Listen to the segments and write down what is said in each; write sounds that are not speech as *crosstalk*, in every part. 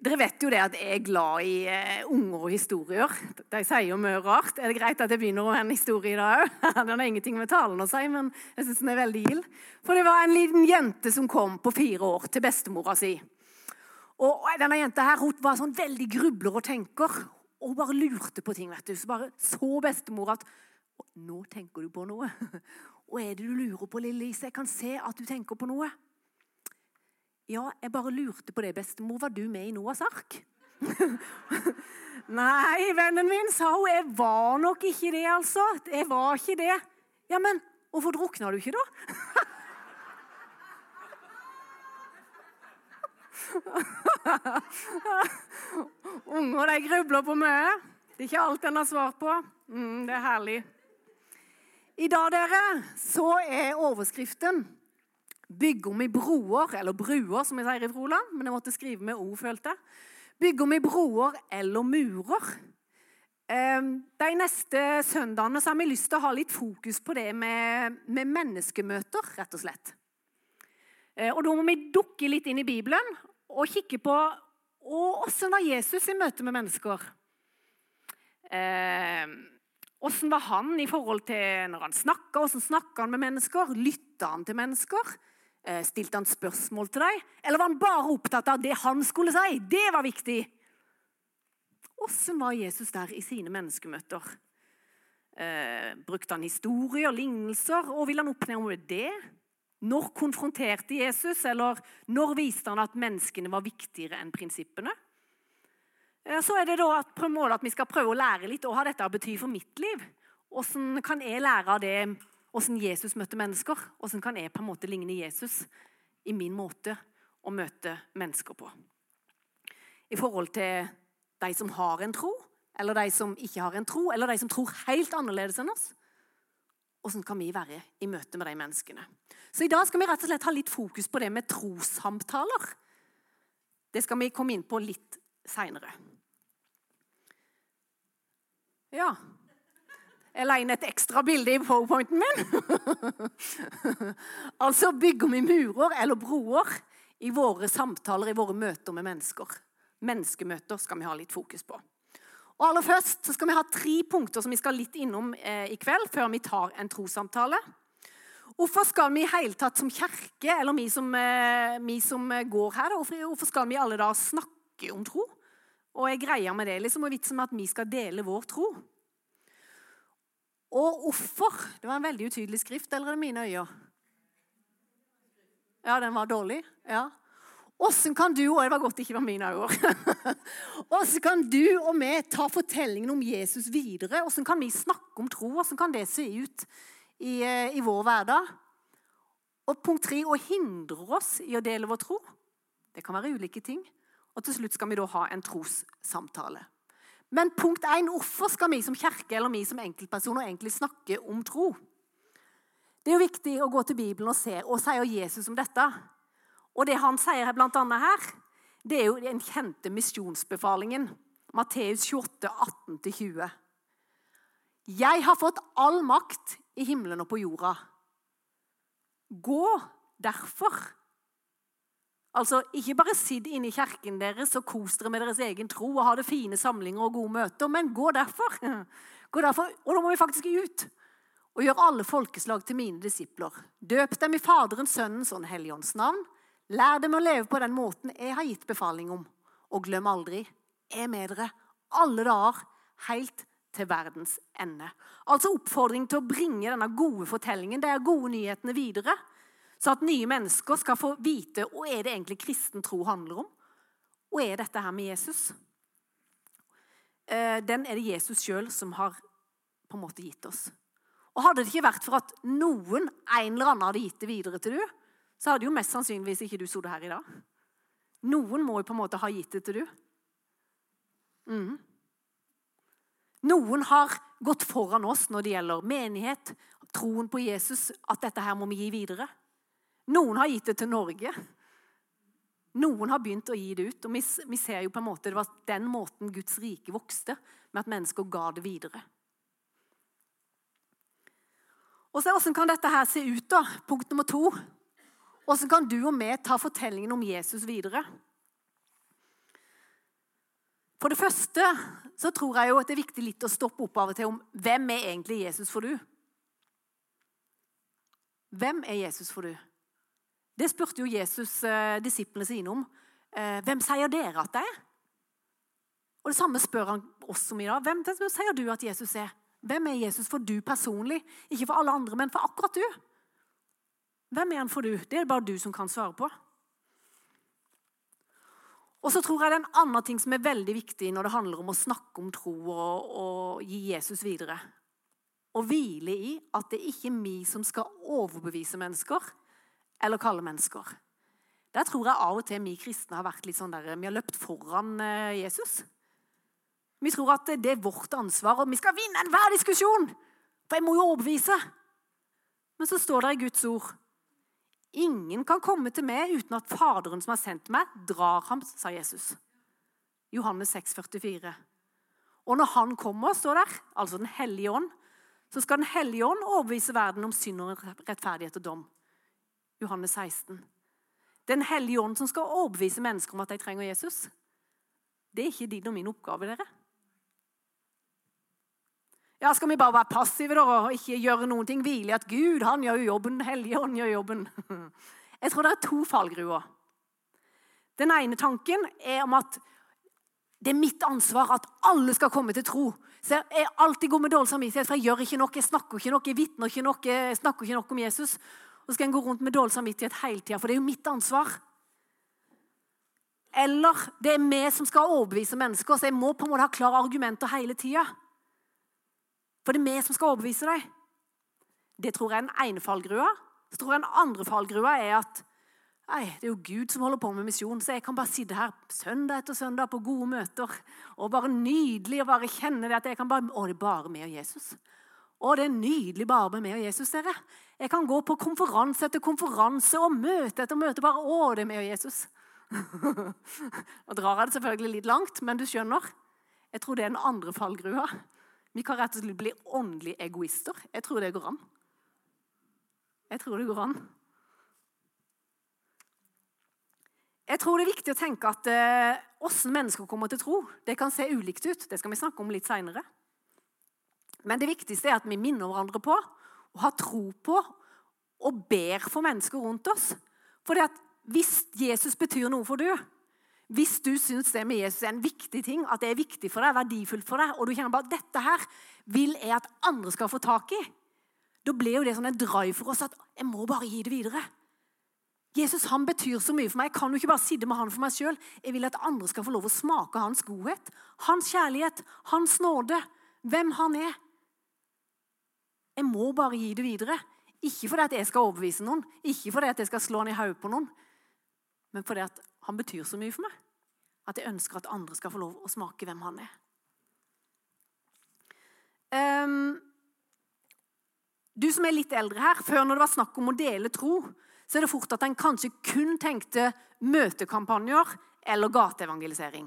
Dere vet jo det at jeg er glad i uh, unger og historier. De sier jo mye rart. Er det greit at jeg begynner med en historie i dag òg? *laughs* Den har ingenting med talen å si, men jeg syns den er veldig gild. For det var en liten jente som kom på fire år til bestemora si. Og denne jenta her, hun var sånn veldig grubler og tenker. Og bare lurte på ting. vet du. Så bare så bestemor at Nå tenker du på noe. *laughs* Og er det du lurer på, lille Lise? Jeg kan se at du tenker på noe. Ja, jeg bare lurte på det, bestemor. Var du med i Noas ark? *laughs* Nei, vennen min, sa hun. Jeg var nok ikke det, altså. Jeg var ikke det. Ja, men hvorfor drukna du ikke, da? *laughs* Unger de grubler på mye. Det er ikke alt en har svar på. Mm, det er herlig. I dag, dere, så er overskriften 'Bygger vi broer', eller 'bruer', som vi sier i Froland. Men jeg måtte skrive med O, følte jeg. Bygger vi broer eller murer? Ehm, de neste søndagene har vi lyst til å ha litt fokus på det med, med menneskemøter, rett og slett. Eh, og Da må vi dukke litt inn i Bibelen og kikke på åssen var Jesus i møte med mennesker. Åssen eh, var han i forhold til når han snakka? Åssen snakka han med mennesker? Lytta han til mennesker? Eh, stilte han spørsmål til deg, Eller var han bare opptatt av det han skulle si? Det var viktig. Åssen var Jesus der i sine menneskemøter? Eh, brukte han historier, lignelser, og ville han oppnå det? Når konfronterte Jesus, eller når viste han at menneskene var viktigere enn prinsippene? Eh, så er det da at, på en måte at vi skal prøve å lære litt hva dette betyr for mitt liv. Hvordan kan jeg lære av det, hvordan Jesus møtte mennesker? Hvordan kan jeg på en måte ligne Jesus i min måte å møte mennesker på? I forhold til de som har en tro, eller de som ikke har en tro, eller de som tror helt annerledes enn oss. Hvordan kan vi være i møte med de menneskene? Så I dag skal vi rett og slett ha litt fokus på det med trossamtaler. Det skal vi komme inn på litt seinere. Ja Jeg la inn et ekstra bilde i powerpointen min. *laughs* altså bygger vi murer eller broer i våre samtaler, i våre møter med mennesker. Menneskemøter skal vi ha litt fokus på. Og aller først så skal vi ha tre punkter som vi skal litt innom eh, i kveld, før vi tar en trossamtale. Hvorfor skal vi i tatt som kirke, eller vi som, eh, vi som går her, hvorfor skal vi alle da snakke om tro? Og er greia med det liksom, og vitsen med at vi skal dele vår tro? Og hvorfor? Det var en veldig utydelig skrift, eller er det mine øyne? Ja, den var dårlig. Ja. Åssen kan du og det var godt det ikke var mine øyne. *laughs* Åssen kan du og vi ta fortellingen om Jesus videre? Åssen kan vi snakke om tro? Åssen kan det se ut i, eh, i, vår hverdag? Og punkt tre å hindre oss i å dele vår tro. Det kan være ulike ting. Og til slutt skal vi da ha en trossamtale. Men punkt én hvorfor skal vi som kirke eller vi som enkeltpersoner egentlig snakke om tro? Det er jo viktig å gå til Bibelen og se hva sier Jesus om dette. Og det han sier blant annet her, det er jo den kjente misjonsbefalingen. Matteus 28, 18-20. Jeg har fått all makt i himmelen og på jorda. Gå derfor. Altså, Ikke bare sitt inne i kirken deres og kos dere med deres egen tro og ha det fine samlinger og gode møter, men gå derfor. Gå derfor. Og da må vi faktisk ut og gjøre alle folkeslag til mine disipler. Døp dem i Faderens, Sønnens og Den hellige ånds navn Lær dem å leve på den måten jeg har gitt befaling om. Og glem aldri, jeg er med dere alle dager, helt til verdens ende. Altså oppfordring til å bringe denne gode fortellingen, de gode nyhetene, videre. Så at nye mennesker skal få vite hva er det egentlig kristen tro handler om. Hva er dette her med Jesus? Eh, den er det Jesus sjøl som har på en måte gitt oss. Og Hadde det ikke vært for at noen en eller annen hadde gitt det videre til du, så hadde jo mest sannsynligvis ikke du sittet her i dag. Noen må jo på en måte ha gitt det til du. Mm. Noen har gått foran oss når det gjelder menighet, troen på Jesus, at dette her må vi gi videre. Noen har gitt det til Norge. Noen har begynt å gi det ut. og vi, ser jo på en måte Det var den måten Guds rike vokste, med at mennesker ga det videre. Og så Hvordan kan dette her se ut? da? Punkt nummer to. Hvordan kan du og vi ta fortellingen om Jesus videre. For det første så tror jeg jo at det er viktig litt å stoppe opp av og til om hvem er egentlig Jesus for du? Hvem er Jesus for du? Det spurte jo Jesus eh, disiplene sine om. Eh, hvem sier dere at det er? Og Det samme spør han oss om i dag. Hvem, hvem sier du at Jesus er? Hvem er Jesus for du personlig? Ikke for alle andre, men for akkurat du. Hvem er han for du? Det er det bare du som kan svare på. Og så tror jeg det er en annen ting som er veldig viktig når det handler om å snakke om tro og, og gi Jesus videre. Å hvile i at det ikke er vi som skal overbevise mennesker eller kalle mennesker. Der tror jeg av og til vi kristne har vært litt sånn der, vi har løpt foran eh, Jesus. Vi tror at det er vårt ansvar, og vi skal vinne enhver diskusjon. For jeg må jo overbevise. Men så står det i Guds ord Ingen kan komme til meg uten at Faderen som har sendt meg, drar ham, sa Jesus. Johannes 6, 44. Og når Han kommer, står der, altså Den hellige ånd, så skal Den hellige ånd overbevise verden om synd og rettferdighet og dom. Johannes 16. Den hellige ånd som skal overbevise mennesker om at de trenger Jesus. Det er ikke din og min oppgave, dere. Ja, Skal vi bare være passive da, og ikke gjøre noen ting? Hvile i at Gud han gjør jo jobben, Hellige Ånd gjør jobben. *laughs* Jeg tror det er to fallgruer. Den ene tanken er om at det er mitt ansvar at alle skal komme til tro. Så Jeg alltid god med dårlig samvittighet, for jeg gjør ikke nok, jeg snakker ikke nok, jeg vitner ikke nok, jeg snakker ikke nok om Jesus. Så skal en gå rundt med dårlig samvittighet hele tida, for det er jo mitt ansvar. Eller det er vi som skal overbevise mennesker, så jeg må på en måte ha klare argumenter hele tida. For det er vi som skal overbevise deg. Det tror jeg er den ene fallgrua. Så tror jeg den andre fallgrua er at nei, det er jo Gud som holder på med misjon, så jeg kan bare sitte her søndag etter søndag på gode møter og bare nydelig og bare kjenne det at jeg kan bare Å, det er bare meg og Jesus. Å, det er nydelig bare med meg og Jesus, dere. Jeg kan gå på konferanse etter konferanse og møte etter møte. Bare å, det er meg og Jesus. *laughs* og drar jeg det selvfølgelig litt langt, men du skjønner. Jeg tror det er den andre fallgrua. Vi kan rett og slett bli åndelige egoister. Jeg tror det går an. Jeg tror det går an. Jeg tror det er viktig å tenke at åssen eh, mennesker kommer til tro, det kan se ulikt ut. Det skal vi snakke om litt seinere. Men det viktigste er at vi minner hverandre på og har tro på og ber for mennesker rundt oss. For hvis Jesus betyr noe for du, hvis du syns det med Jesus er en viktig ting, at det er viktig for deg, verdifullt for deg, og du kjenner bare at dette her vil jeg at andre skal få tak i, da blir jo det sånn en drive for oss at jeg må bare gi det videre. Jesus han betyr så mye for meg. Jeg kan jo ikke bare sitte med han for meg sjøl. Jeg vil at andre skal få lov å smake hans godhet, hans kjærlighet, hans nåde, hvem han er. Jeg må bare gi det videre. Ikke fordi at jeg skal overbevise noen, ikke fordi at jeg skal slå han i hodet på noen, men fordi at han betyr så mye for meg. At jeg ønsker at andre skal få lov å smake hvem han er. Um, du som er litt eldre her, Før når det var snakk om å dele tro, så er det fort at en kanskje kun tenkte møtekampanjer eller gateevangelisering.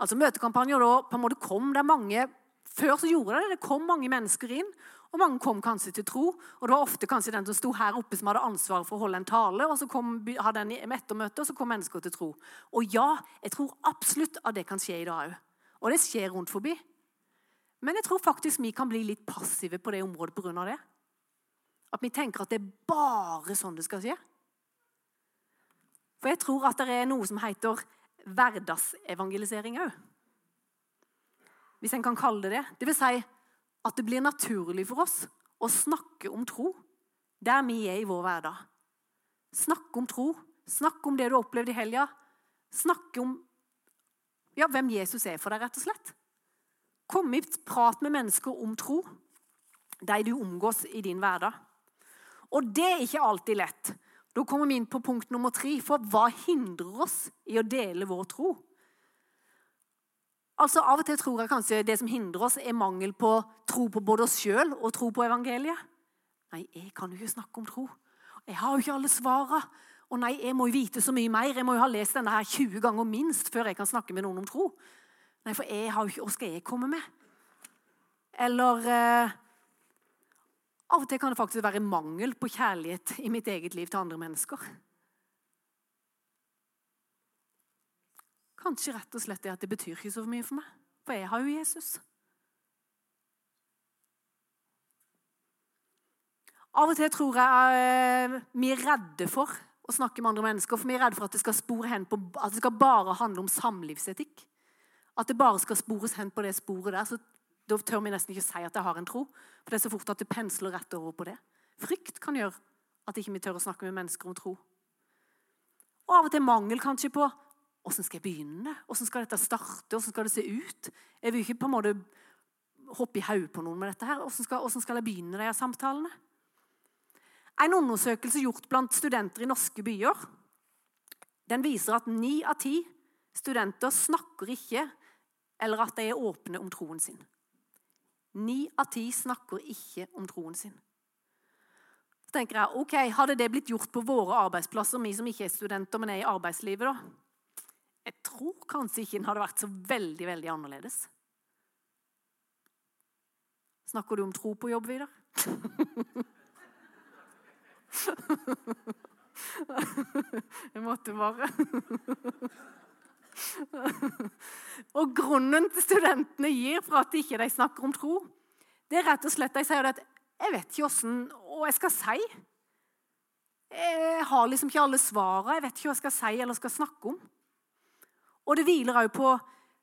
Altså Møtekampanjer da på en måte kom der mange Før så gjorde det det. Det kom mange mennesker inn, og mange kom kanskje til tro. Og det var ofte kanskje den som sto her oppe, som hadde ansvaret for å holde en tale. og så kom, hadde en ettermøte, og så kom mennesker til tro. Og ja, jeg tror absolutt at det kan skje i dag òg. Og det skjer rundt forbi. Men jeg tror faktisk vi kan bli litt passive på det området pga. det. At vi tenker at det er bare sånn det skal skje. For jeg tror at det er noe som heter hverdagsevangelisering òg. Hvis en kan kalle det det. Det vil si at det blir naturlig for oss å snakke om tro der vi er i vår hverdag. Snakke om tro. Snakke om det du har opplevd i helga. Snakke om ja, hvem Jesus er for deg, rett og slett. Komme i prat med mennesker om tro, de du omgås i din hverdag. Og det er ikke alltid lett. Da kommer vi inn på punkt nummer tre. For hva hindrer oss i å dele vår tro? Altså, Av og til tror jeg kanskje det som hindrer oss, er mangel på tro på både oss sjøl og tro på evangeliet. Nei, jeg kan jo ikke snakke om tro. Jeg har jo ikke alle svara. Og nei, jeg må jo vite så mye mer. Jeg må jo ha lest denne her 20 ganger minst før jeg kan snakke med noen om tro. Nei, for jeg har jo ikke Hva skal jeg komme med? Eller eh, Av og til kan det faktisk være mangel på kjærlighet i mitt eget liv til andre mennesker. Kanskje rett og slett det at det betyr ikke så mye for meg. For jeg har jo Jesus. Av og til tror jeg eh, vi er redde for å snakke med andre mennesker. For vi er redde for at det skal spore hen på, at det skal bare handle om samlivsetikk. At det bare skal spores hen på det sporet der. så Da tør vi nesten ikke si at jeg har en tro. For det er så fort at det pensler rett over på det. Frykt kan gjøre at ikke vi tør å snakke med mennesker om tro. Og av og til mangel kanskje på åssen skal jeg begynne? Åssen skal dette starte? Åssen skal det se ut? Jeg vil ikke på en måte hoppe i hodet på noen med dette. her. Åssen skal, skal, jeg begynne de her samtalene? En undersøkelse gjort blant studenter i norske byer den viser at ni av ti studenter snakker ikke eller at de er åpne om troen sin. Ni av ti snakker ikke om troen sin. Så tenker jeg, ok, Hadde det blitt gjort på våre arbeidsplasser, vi som ikke er studenter, men er i arbeidslivet, da? Tror kanskje ikke den hadde vært så veldig, veldig annerledes. Snakker du om tro på jobb, Vidar? *laughs* Jeg måtte bare *laughs* Og grunnen til studentene gir for at de ikke snakker om tro, det er rett og slett de sier at 'jeg vet ikke åssen hva jeg skal si'. Jeg har liksom ikke alle svarene. Jeg vet ikke hva jeg skal si eller skal snakke om. Og det hviler òg på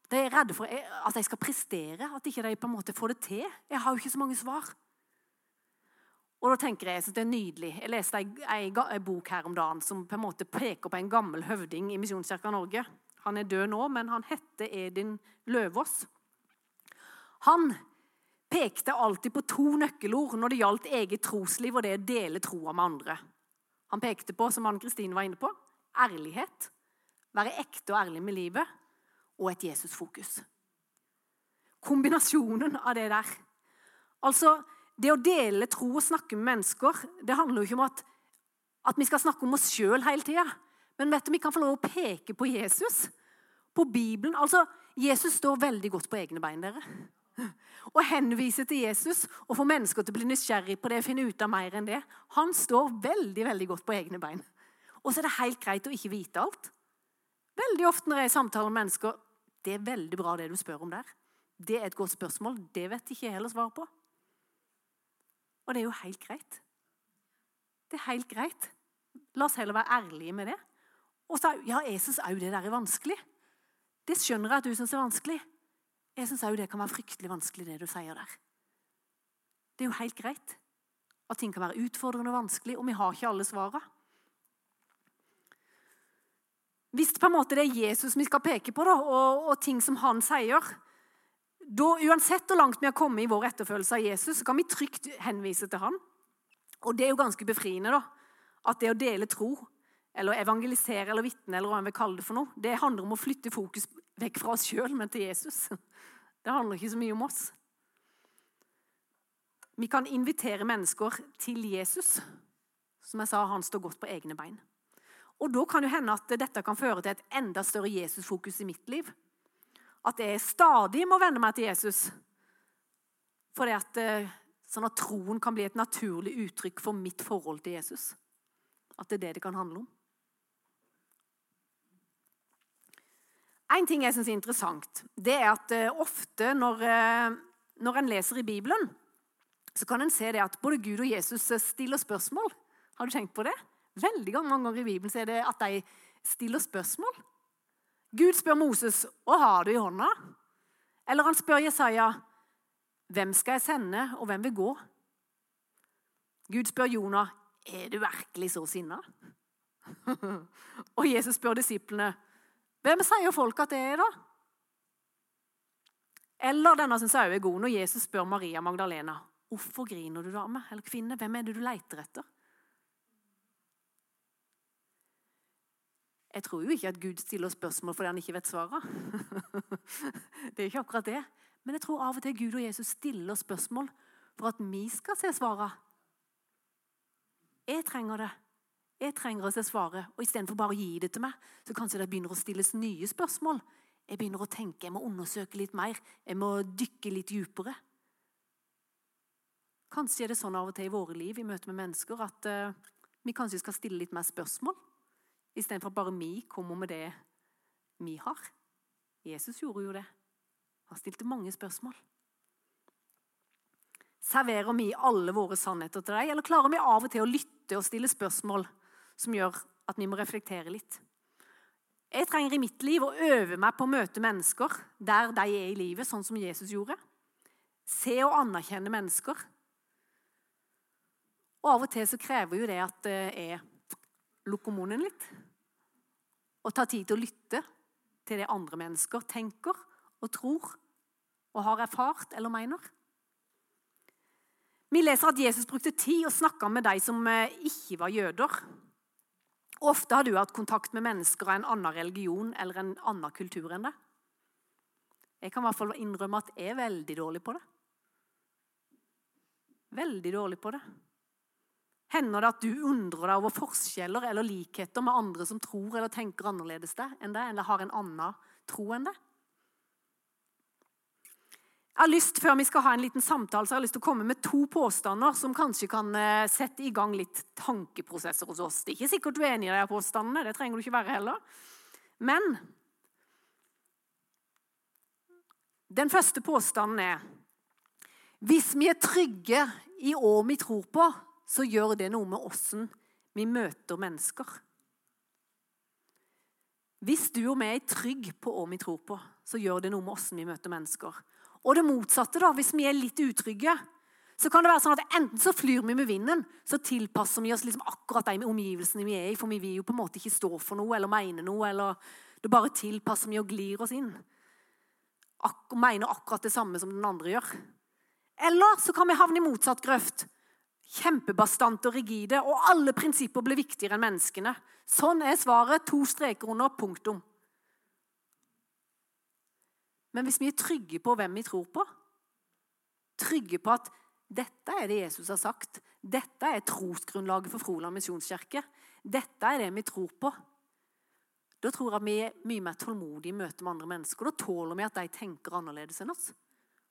De er redde for at de skal prestere, at ikke de på en måte får det til. Jeg har jo ikke så mange svar. Og da tenker Jeg at det er nydelig. Jeg leste en bok her om dagen som på en måte peker på en gammel høvding i Misjonskirka Norge. Han er død nå, men han heter Edin Løvaas. Han pekte alltid på to nøkkelord når det gjaldt eget trosliv og det å dele troa med andre. Han pekte på, som Anne Kristine var inne på, ærlighet. Være ekte og ærlig med livet. Og et Jesusfokus. Kombinasjonen av det der. Altså, det å dele tro og snakke med mennesker, det handler jo ikke om at, at vi skal snakke om oss sjøl hele tida. Men vet du, vi kan få lov å peke på Jesus, på Bibelen. Altså, Jesus står veldig godt på egne bein. dere. Å henvise til Jesus og få mennesker til å bli nysgjerrig på det finne ut av mer enn det, han står veldig veldig godt på egne bein. Og så er det helt greit å ikke vite alt. Veldig ofte når jeg samtaler med mennesker Det er veldig bra det du spør om der. Det er et godt spørsmål. Det vet ikke jeg heller svar på. Og det er jo helt greit. Det er helt greit. La oss heller være ærlige med det. Og så, ja, jeg syns òg det der er vanskelig. Det skjønner jeg at du syns er vanskelig. Jeg syns òg det kan være fryktelig vanskelig, det du sier der. Det er jo helt greit at ting kan være utfordrende og vanskelig, og vi har ikke alle svarene. Hvis på en måte det er Jesus vi skal peke på, da, og, og ting som han sier, da, uansett hvor langt vi har kommet i vår etterfølgelse av Jesus, så kan vi trygt henvise til han. Og det er jo ganske befriende, da. At det å dele tro, eller evangelisere eller vitne, eller hva vi kaller det for noe, det handler om å flytte fokus vekk fra oss sjøl, men til Jesus. *laughs* Det handler ikke så mye om oss. Vi kan invitere mennesker til Jesus. Som jeg sa, han står godt på egne bein. Og da kan det hende at dette kan føre til et enda større Jesus-fokus i mitt liv at jeg stadig må venne meg til Jesus. For at, eh, sånn at troen kan bli et naturlig uttrykk for mitt forhold til Jesus. At det er det det kan handle om. En ting jeg syns er interessant, det er at eh, ofte når, eh, når en leser i Bibelen, så kan en se det at både Gud og Jesus stiller spørsmål. Har du tenkt på det? Veldig mange ganger i Bibelen er det at de stiller spørsmål. Gud spør Moses hva har du i hånda. Eller han spør Jesaja hvem skal jeg sende, og hvem vil gå? Gud spør Jonah er du virkelig så sinna. *laughs* og Jesus spør disiplene hvem sier folk at det er, da? Eller denne syns jeg er god, når Jesus spør Maria Magdalena hvorfor griner du, dame? Eller kvinne, hvem er det du leter etter? Jeg tror jo ikke at Gud stiller spørsmål fordi han ikke vet svaret. *laughs* det er ikke akkurat det. Men jeg tror av og til Gud og Jesus stiller spørsmål for at vi skal se svaret. Jeg trenger det. Jeg trenger å se svaret. Og istedenfor bare å gi det til meg, så kanskje det begynner å stilles nye spørsmål. Jeg begynner å tenke, jeg må undersøke litt mer. Jeg må dykke litt dypere. Kanskje er det sånn av og til i våre liv i møte med mennesker at uh, vi kanskje skal stille litt mer spørsmål. Istedenfor at bare vi kommer med det vi har. Jesus gjorde jo det. Han stilte mange spørsmål. Serverer vi alle våre sannheter til deg, eller klarer vi av og til å lytte og stille spørsmål som gjør at vi må reflektere litt? Jeg trenger i mitt liv å øve meg på å møte mennesker der de er i livet, sånn som Jesus gjorde. Se og anerkjenne mennesker. Og av og til så krever jo det at jeg lukker munnen litt. Og ta tid til å lytte til det andre mennesker tenker og tror og har erfart eller mener. Vi leser at Jesus brukte tid og snakka med de som eh, ikke var jøder. Ofte har du hatt kontakt med mennesker av en annen religion eller en annen kultur enn det. Jeg kan i hvert fall innrømme at jeg er veldig dårlig på det. Veldig dårlig på det. Hender det at du undrer deg over forskjeller eller likheter med andre som tror eller tenker annerledes enn deg, eller har en annen tro enn deg? Jeg har lyst, Før vi skal ha en liten samtale, så har jeg lyst til å komme med to påstander som kanskje kan eh, sette i gang litt tankeprosesser hos oss. Det er ikke sikkert du er enig i de påstandene, det trenger du ikke være heller. Men den første påstanden er hvis vi er trygge i hva vi tror på, så gjør det noe med åssen vi møter mennesker. Hvis du og vi er trygge på hva vi tror på, så gjør det noe med åssen vi møter mennesker. Og det motsatte, da, hvis vi er litt utrygge, så kan det være sånn at enten så flyr vi med vinden, så tilpasser vi oss liksom akkurat de omgivelsene vi er i, for vi vil jo på en måte ikke stå for noe eller mene noe, eller det bare tilpasser vi og glir oss inn. Ak mener akkurat det samme som den andre gjør. Eller så kan vi havne i motsatt grøft. Kjempebastante og rigide, og alle prinsipper blir viktigere enn menneskene. Sånn er svaret. To streker under. Punktum. Men hvis vi er trygge på hvem vi tror på, trygge på at dette er det Jesus har sagt, dette er trosgrunnlaget for Froland misjonskirke, dette er det vi tror på, da tror jeg vi er mye mer tålmodige i møte med andre mennesker. Da tåler vi at de tenker annerledes enn oss.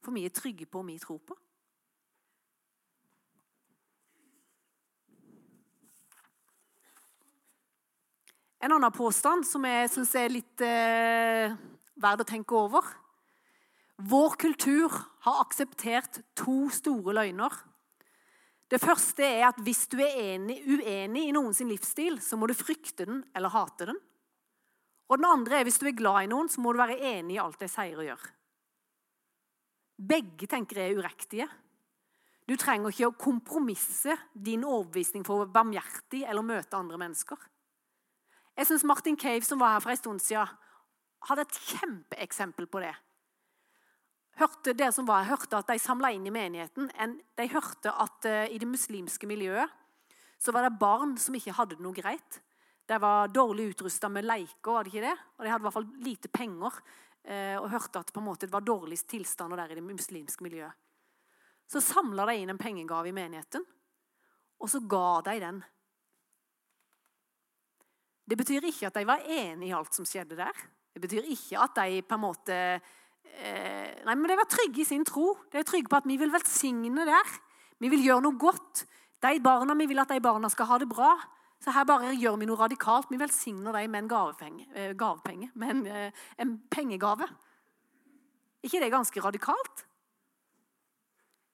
For vi er trygge på hva vi tror på. En annen påstand som jeg syns er litt eh, verd å tenke over, vår kultur har akseptert to store løgner. Det første er at hvis du er enig, uenig i noen sin livsstil, så må du frykte den eller hate den. Og den andre er hvis du er glad i noen, så må du være enig i alt de sier og gjør. Begge tenker jeg er urektige. Du trenger ikke å kompromisse din overbevisning for å være barmhjertig eller møte andre mennesker. Jeg syns Martin Cave, som var her for en stund siden, hadde et kjempeeksempel på det hørte det som var, hørte at de samla inn i menigheten. De hørte at uh, i det muslimske miljøet så var det barn som ikke hadde det noe greit. De var dårlig utrusta med leker, var det ikke det? og de hadde i hvert fall lite penger. Uh, og hørte at måte det var dårligst tilstander der i det muslimske miljøet. Så samla de inn en pengegave i menigheten, og så ga de den. Det betyr ikke at de var enig i alt som skjedde der. Det betyr ikke at de på en måte eh, nei, men De var trygge i sin tro. De er trygge på at vi vil velsigne der. Vi vil gjøre noe godt. De barna, Vi vil at de barna skal ha det bra. Så her bare gjør vi noe radikalt. Vi velsigner dem med en gavepenge, eh, med en, eh, en pengegave. ikke det ganske radikalt?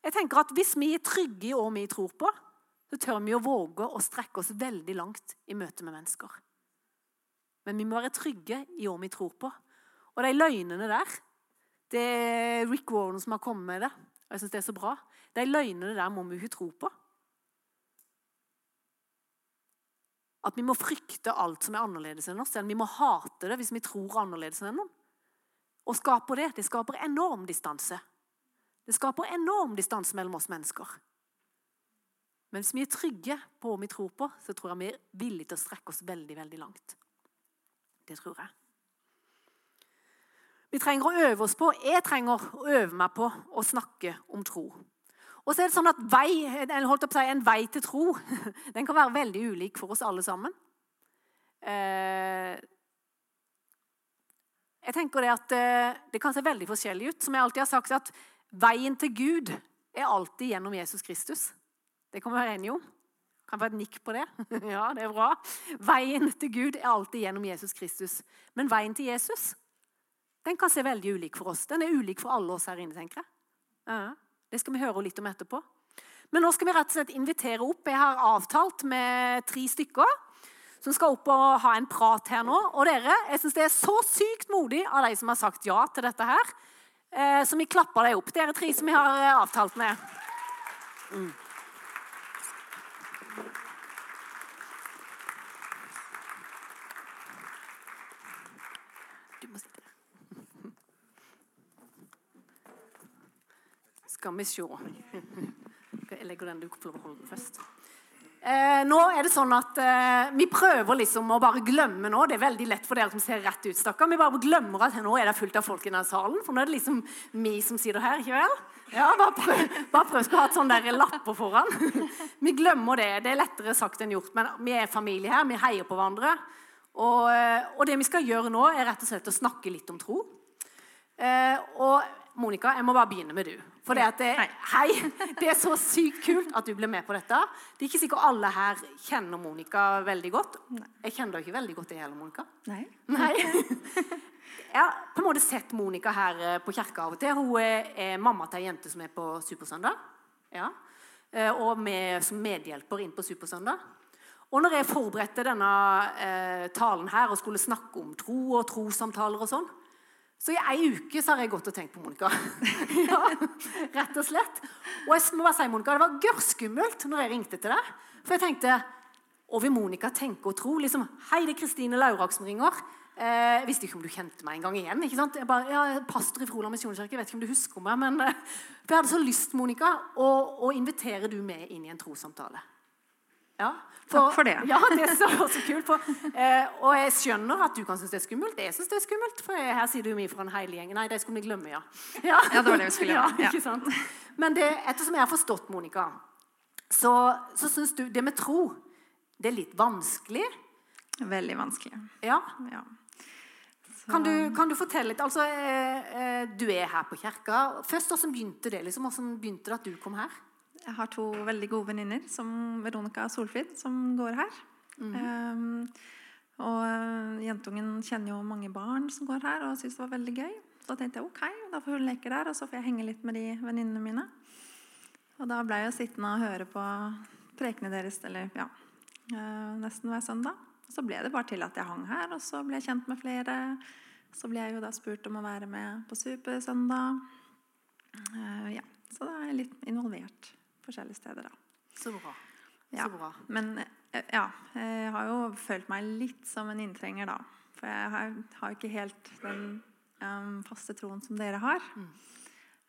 Jeg tenker at Hvis vi er trygge i hva vi tror på, så tør vi å våge å strekke oss veldig langt i møte med mennesker. Men vi må være trygge i hva vi tror på. Og de løgnene der det er Rick Warren som har kommet med det. og jeg synes Det er så bra. De løgnene der må vi ikke tro på. At vi må frykte alt som er annerledes enn oss. Eller vi må hate det hvis vi tror annerledes enn noen. Og skaper det, det skaper enorm distanse. Det skaper enorm distanse mellom oss mennesker. Men hvis vi er trygge på hva vi tror på, så tror jeg vi er villige til å strekke oss veldig, veldig langt. Det tror jeg. Vi trenger å øve oss på, jeg trenger å øve meg på å snakke om tro. Og så er det sånn at vei, si, En vei til tro *laughs* den kan være veldig ulik for oss alle sammen. Eh, jeg tenker Det at eh, det kan se veldig forskjellig ut. Som jeg alltid har sagt, at Veien til Gud er alltid gjennom Jesus Kristus. Det kan vi være enige om. Kan få et nikk på det? *laughs* Ja, det er bra. Veien til Gud er alltid gjennom Jesus Kristus. Men veien til Jesus den kan se veldig ulik for oss. Den er ulik for alle oss her inne, tenker jeg. Det skal vi høre litt om etterpå. Men nå skal vi rett og slett invitere opp. Jeg har avtalt med tre stykker som skal opp og ha en prat her nå. Og dere, jeg syns det er så sykt modig av de som har sagt ja til dette her. Eh, så vi klapper deg opp. Dere tre som vi har eh, avtalt med. Mm. Du må sitte der. Skal vi se. Jeg legger den du får lov å holde den først. Eh, nå er det sånn at eh, Vi prøver liksom å bare glemme nå. Det er veldig lett for dere som ser rett ut. stakkar. Vi bare glemmer at nå er det fullt av folk i denne salen. For nå er det liksom vi som sitter her. ikke vel? Ja, Bare prøv, bare prøv å ha et sånn der lapper foran. *laughs* Vi glemmer det. Det er lettere sagt enn gjort. Men vi er familie her. Vi heier på hverandre. Og, eh, og det vi skal gjøre nå, er rett og slett å snakke litt om tro. Eh, og Monica, jeg må bare begynne med du. For det, at det, hei. *laughs* det er så sykt kult at du ble med på dette. Det er ikke sikkert alle her kjenner Monica veldig godt. Jeg kjenner deg ikke veldig godt, det heller, Monica. Nei. Nei. *laughs* Jeg har på en måte sett Monica her eh, på kirka av og til. Hun er, er mamma til ei jente som er på Supersøndag. Ja. Eh, og med, som medhjelper inn på Supersøndag. Og når jeg forberedte denne eh, talen her og skulle snakke om tro og trossamtaler og sånn, så i ei uke så har jeg gått og tenkt på Monica. *laughs* ja, rett og slett. Og jeg må bare si, Monica, det var gørrskummelt når jeg ringte til deg. For jeg tenkte Og vil Monica tenke og tro? liksom, Hei, det er Kristine Laurak som ringer. Eh, jeg visste ikke om du kjente meg en gang igjen. ikke sant? Jeg bare, ja, Pastor i Froland misjonskirke. Vet ikke om du husker meg. men eh, for Jeg hadde så lyst Monica, å, å invitere du med inn i en trossamtale. Ja, for, Takk for det. *laughs* Ja, det er så, så kult. For, eh, og jeg skjønner at du kan synes det er skummelt. Jeg synes det er skummelt, for jeg, her sier du mye fra en hel gjeng. Nei, det skulle vi glemme, ja. ja. *laughs* Ja, det var det vi skulle gjøre. Ja? Men det, ettersom jeg har forstått, Monica, så, så syns du det med tro det er litt vanskelig. Veldig vanskelig. Ja. ja. Kan, du, kan, du, fortelle litt? Altså, eh, eh, du er her på kirka. Først, Hvordan begynte det? Liksom? Hvordan begynte det at du kom her? Jeg har to veldig gode venninner, som Veronica og Solfrid, som går her. Mm. Um, og eh, jentungen kjenner jo mange barn som går her, og syns det var veldig gøy. Da tenkte jeg ok, da får hun leke der, og så får jeg henge litt med de venninnene mine. Og da ble jeg sittende og høre på prekene deres eller, ja, uh, nesten hver søndag. Så ble det bare til at jeg hang her, og så ble jeg kjent med flere. Så ble jeg jo da spurt om å være med på Supersøndag. Uh, ja, så da er jeg litt involvert forskjellige steder. Da. Så bra. Ja. Så bra. Men eh, ja, jeg har jo følt meg litt som en inntrenger, da. For jeg har, har ikke helt den um, faste troen som dere har. Mm.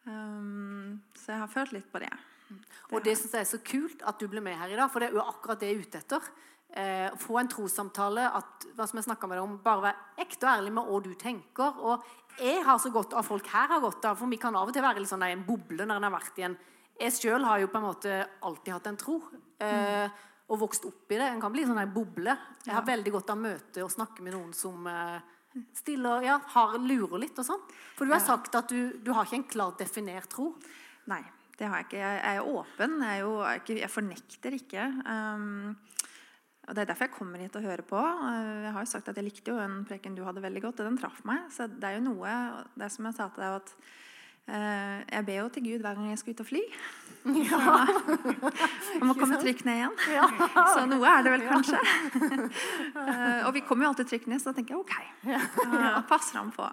Um, så jeg har følt litt på det. Mm. Og det syns jeg er så kult at du ble med her i dag, for det er jo akkurat det jeg er ute etter. Eh, få en trossamtale, at, hva som jeg med deg om, bare være ekte og ærlig med hva du tenker. Og jeg har så godt av folk her har godt av, for vi kan av og til være litt sånn en boble når en har vært i en jeg sjøl har jo på en måte alltid hatt en tro. Eh, og vokst opp i det. En kan bli sånn en boble. Jeg har veldig godt av møte og snakke med noen som eh, stiller, ja, har, lurer litt og sånn. For du har sagt at du, du har ikke en klart definert tro. Nei, det har jeg ikke. Jeg er åpen. Jeg, er jo, jeg fornekter ikke. Um, og Det er derfor jeg kommer hit og hører på. Jeg har jo sagt at jeg likte jo en preken du hadde veldig godt, og den traff meg. Så det er jo noe Det som jeg sa til deg, at Eh, jeg ber jo til Gud hver gang jeg skal ut og fly. *laughs* Ja. Jeg må komme trygt ned igjen. Ja. *laughs* Så noe er det vel kanskje. *laughs* Eh, og vi kommer jo alltid trygt ned, så da tenker jeg OK. Ja. Passer han på.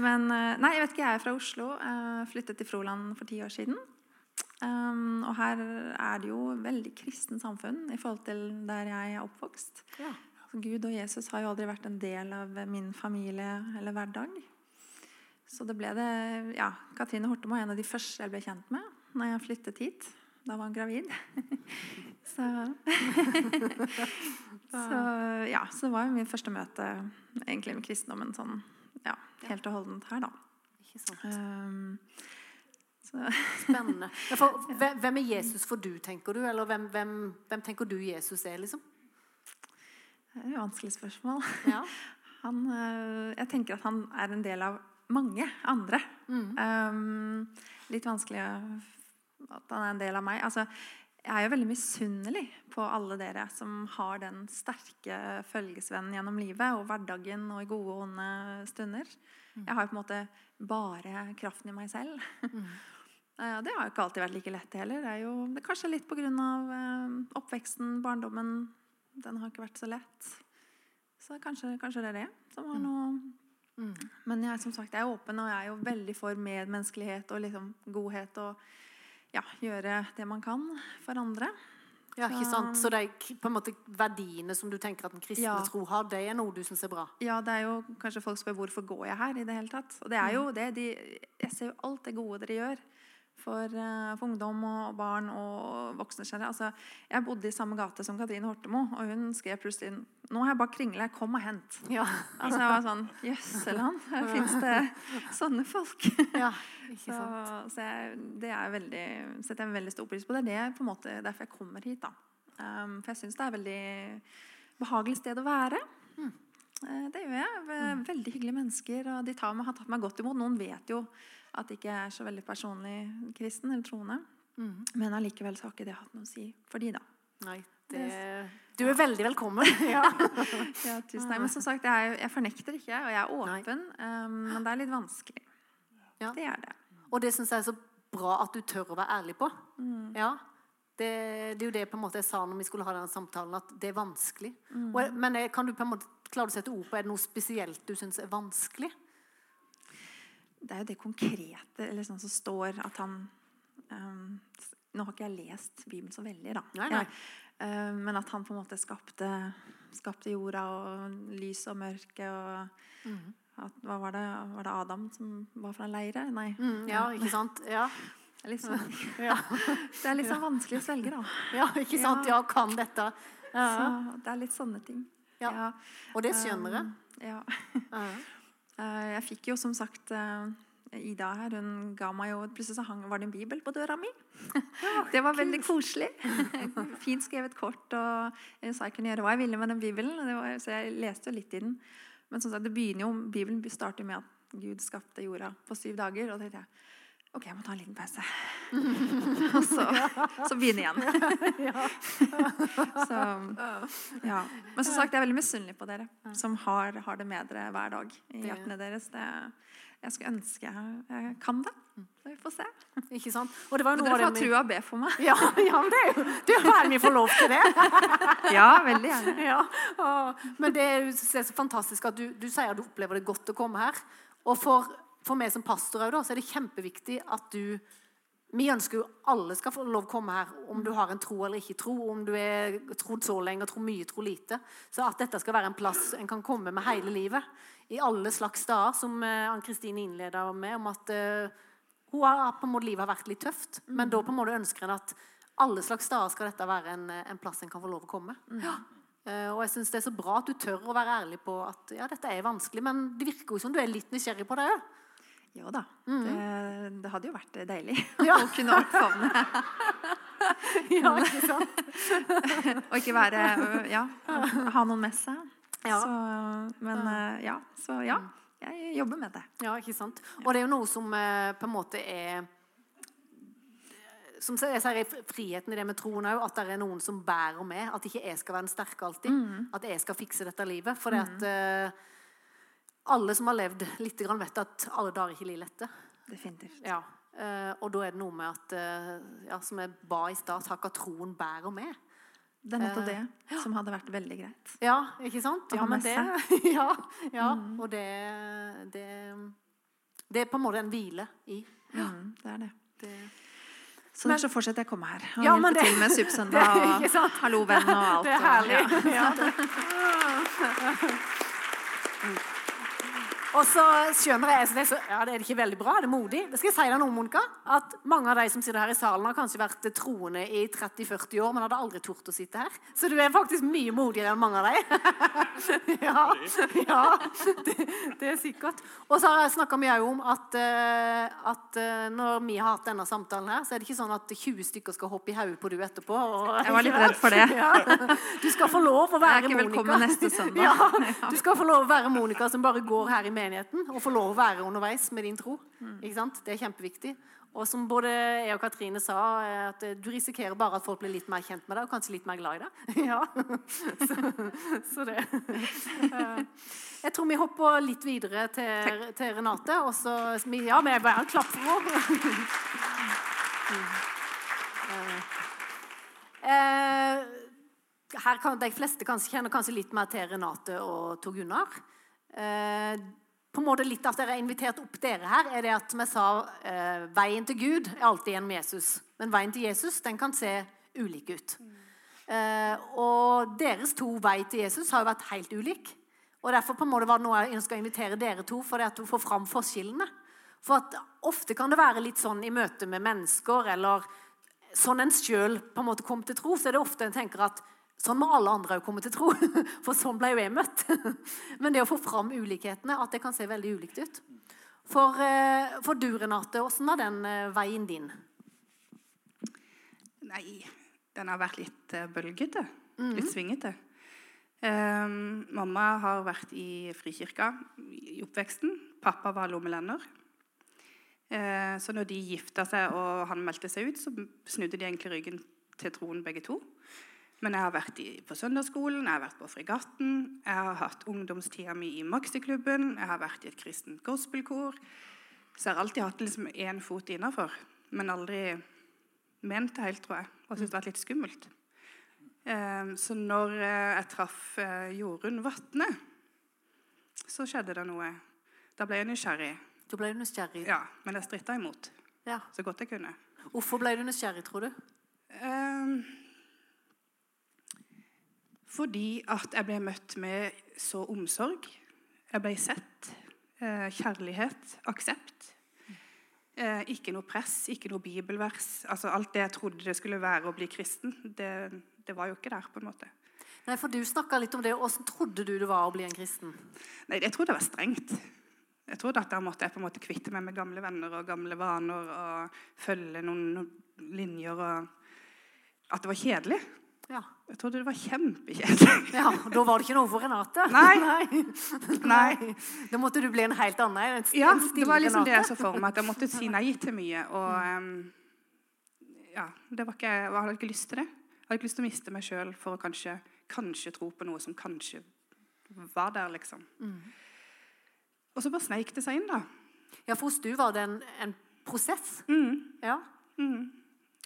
Men eh, nei, jeg vet ikke, jeg er fra Oslo. Flyttet til Froland for ti år siden. og her er det jo veldig kristen samfunn i forhold til der jeg er oppvokst. Gud og Jesus har jo aldri vært en del av min familie eller hverdag. Så det ble det Ja, Katrine Hortemo var en av de første jeg ble kjent med når jeg flyttet hit. Da var hun gravid. *laughs* så, *laughs* så ja, så det var jo min første møte egentlig med kristendommen sånn ja, helt og holdent her, da. Ikke sant. Um, *laughs* Spennende. For, hvem er Jesus for du, tenker du? Eller hvem, hvem, hvem tenker du Jesus er, liksom? Det er et vanskelig spørsmål. Ja. Han, eh, jeg tenker at han er en del av mange andre. Mm. Um, litt vanskelig at han er en del av meg. Altså, Jeg er jo veldig misunnelig på alle dere som har den sterke følgesvennen gjennom livet og hverdagen og i gode og onde stunder. Jeg har jo på en måte bare kraften i meg selv. Mm. *laughs* og det har jo ikke alltid vært like lett heller. Det er jo det er kanskje litt pga. Uh, oppveksten, barndommen. Den har ikke vært så lett. Så kanskje, kanskje det er det som har noe Men jeg, som sagt, jeg er åpen, og jeg er jo veldig for medmenneskelighet og liksom godhet. Og ja, gjøre det man kan for andre. Ja, ikke sant? Så de på en måte, verdiene som du tenker at den kristne Ja. tro har, det er noe du syns er bra? Ja, det er jo kanskje folk spør hvorfor går jeg her i det hele tatt. Og det er jo det de, Jeg ser jo alt det gode dere gjør for, eh, for ungdom og barn og voksne. generelt. Altså, jeg bodde i samme gate som Katrine Hortemo, og hun skrev plutselig Nå har jeg bare kringle. kom og hent. Ja. Altså, jeg var sånn Jøsseland, fins det sånne folk. ja ikke Så, sant? så jeg, det er veldig, setter jeg veldig stor pris på. Det er det på en måte, derfor jeg kommer hit. da. Um, for jeg syns det er et veldig behagelig sted å være. Mm. Det gjør jeg. Veldig hyggelige mennesker. og De tar meg, har tatt meg godt imot. Noen vet jo at jeg ikke er så veldig personlig kristen eller troende. Men allikevel så har ikke det hatt noe å si for de, da. Nei, det, du er veldig velkommen. *laughs* Ja. *laughs* Ja, tusen takk. Men som sagt, jeg, jeg fornekter ikke, og jeg er åpen. Um, men det er litt vanskelig. Ja. Det er det. Og det syns jeg er så bra at du tør å være ærlig på. Ja. Det, det er jo det på en måte jeg sa når vi skulle ha denne samtalen, at det er vanskelig. Og, jeg- men jeg, kan du på en måte klare å sette ord på Er det noe spesielt du syns er vanskelig? Det er jo det konkrete eller sånn som står at han um, Nå har ikke jeg lest Bibelen så veldig, da. Nei, nei. Um, men at han på en måte skapte, skapte jorda og lys og mørke og mm. at, hva var det? Var det Adam som var fra leire? Nei. Mm, ja, ikke sant? Ja, er sånn, *laughs* ja. *laughs* det er litt sånn vanskelig å svelge, da. ja ikke sant? Ja, kan dette. Ja. Så det er litt sånne ting. Ja. Og det skjønner jeg. Um, ja. *laughs* Eh, Jeg fikk jo som sagt eh, Ida her, hun ga meg jo Plutselig så hang, var det en bibel på døra mi. *laughs* Det var veldig koselig. *laughs* Fint skrevet kort. Og jeg sa jeg kunne gjøre hva jeg ville med den bibelen. Det var, så jeg leste jo litt i den. Men som sagt, det begynner jo, Bibelen starter med at Gud skapte jorda på syv dager. Og da tenkte jeg ok, jeg må ta en liten pause. *laughs* og så, så begynne igjen. *laughs* *laughs* så, ja. Men som sagt, jeg er veldig misunnelig på dere som har, har det med dere hver dag i hjertene deres. Det, jeg skulle ønske jeg, kan det. Så vi får se. Ikke sant? Og det var Men dere får det trua be for meg. Ja, ja, men det er jo det er her vi får lov til det. Ja, veldig gjerne. Ja, men er det er så fantastisk at du, du sier at du opplever det godt å komme her. Og for, for meg som pastor da, så er det kjempeviktig at du Vi ønsker jo alle skal få lov å komme her, om du har en tro eller ikke tro, om du er trodd så lenge, tror mye, tror lite. Så at dette skal være en plass en kan komme med hele livet. I alle slags dager, som eh, Ann-Kristine innleda med, om at uh, hun har, på en måte, livet har vært litt tøft. Men da på en måte ønsker en at alle slags dager skal dette være en, en plass en kan få lov å komme. Eh, og jeg synes Det er så bra at du tør å være ærlig på at ja, dette er vanskelig, men det virker jo som du er litt nysgjerrig på det òg. Jo da. Det, det hadde jo vært deilig *laughs* Ja. å kunne omfavne *laughs* Ja, ikke sant? *laughs* og ikke være Ja, ha noen med seg. Ja. Så, men ja. Så ja, jeg jobber med det. Ja, ikke sant? Og det er jo noe som eh, på en måte er som jeg sier friheten i det med troen òg, at det er noen som bærer med. At ikke jeg skal være den sterke alltid. At jeg skal fikse dette livet. For det at eh, alle som har levd litt, grann vet at alle dager ikke blir lette. Definitivt. Ja. eh, og da er det noe med at eh, ja, Som jeg ba i stad, takk at troen bærer med. Det er nettopp det som hadde vært veldig greit. Ja, ikke sant? Ja, men det, *laughs* ja, ja. Og det, det Det er på en måte en hvile i. Mm, det er det. Det, Så derfor så fortsetter jeg å komme her og Ja, hjelpe men til med *laughs* Supersøndag er og. Hallo, venn og alt. det er og- herlig. ja. *laughs* Ja. Og så skjønner jeg så det, er så, ja, det er ikke veldig bra, det er modig. Det skal jeg si deg noe, Monica. At mange av de som sitter her i salen, har kanskje vært troende i 30-40 år, men hadde aldri tort å sitte her. Så du er faktisk mye modigere enn mange av dem. *laughs* ja, ja det, det er sikkert. Og så har jeg snakka mye om at, eh, at eh, når vi har hatt denne samtalen her, så er det ikke sånn at 20 stykker skal hoppe i hodet på du etterpå. Og, Jeg var litt redd for det. *laughs* Ja. Du skal få lov å Jeg er være ikke Monica. velkommen neste søndag. *laughs* Ja, du skal få lov å være Monica som bare går her i menigheten og få lov å være underveis med din tro. Ikke sant? Det er kjempeviktig. Og som både jeg og Katrine sa, eh, at eh, du risikerer bare at folk blir litt mer kjent med deg og kanskje litt mer glad i deg. *laughs* Ja. Så, så det Eh, Jeg tror vi hopper litt videre til, til Renate. Og så Ja, vi bare en klapp for henne. *laughs* Her kan De fleste kanskje kjenner kanskje litt mer til Renate og Tor Gunnar. På en måte litt at dere har invitert opp dere her, er det at vi sa eh, veien til Gud er alltid gjennom Jesus. Men veien til Jesus den kan se ulik ut. Eh, og deres to vei til Jesus har jo vært helt ulik. Og Derfor på en måte var det noe jeg ønsker å invitere dere to for det at du får fram forskjellene. For at ofte kan det være litt sånn i møte med mennesker, eller sånn en sjøl kom til tro, så er det ofte en tenker at sånn må alle andre òg komme til tro. *laughs* For sånn ble jo jeg møtt. *laughs* Men det å få fram ulikhetene, at det kan se veldig ulikt ut. For, eh, for du, Renate, åssen var den eh, veien din? Nei, den har vært litt eh, bølgete. Litt svingete. Um, mamma har vært i frikirka i oppveksten. Pappa var lommelender. Uh, så når de gifta seg og han meldte seg ut, så snudde de egentlig ryggen til troen begge to. Men jeg har vært i, på søndagsskolen, jeg har vært på Fregatten, jeg har hatt ungdomstida mi i Maxiklubben, jeg har vært i et kristent gospelkor. Så jeg har alltid hatt liksom én fot innafor, men aldri ment det helt, tror jeg. Og syntes det var litt skummelt. Eh, så når eh, jeg traff eh, Jorunn Vatne, så skjedde det noe. Da ble jeg nysgjerrig. Da ble du nysgjerrig. Ja, men jeg stritta imot Ja. så godt jeg kunne. Hvorfor ble du nysgjerrig, tror du? Ehm, fordi at jeg ble møtt med så omsorg. Jeg ble sett. Eh, kjærlighet. Aksept. Eh, ikke noe press, ikke noe bibelvers. Altså Alt det jeg trodde det skulle være å bli kristen, det, det var jo ikke der. på en måte. Nei, for Du snakka litt om det. Hvordan trodde du det var å bli en kristen? Nei, Jeg trodde det var strengt. Jeg trodde at der måtte jeg på en måte kvitte meg med gamle venner og gamle vaner og følge noen, noen linjer. og At det var kjedelig. Ja. Jeg trodde det var kjempekjedelig. *laughs* ja, Da var det ikke noe for Renate? *laughs* Nei. Nei. Da måtte du bli en helt annen. En Ja, det var liksom det jeg Renate. så for meg. At jeg måtte si nei til mye. Og um, ja, det var ikke, jeg hadde ikke lyst til det. Jeg hadde ikke lyst til å miste meg sjøl for å kanskje, kanskje tro på noe som kanskje var der, liksom. Og så bare sneik det seg inn, da. Ja, For hos du var det en, en prosess? Mm. Ja. Mm.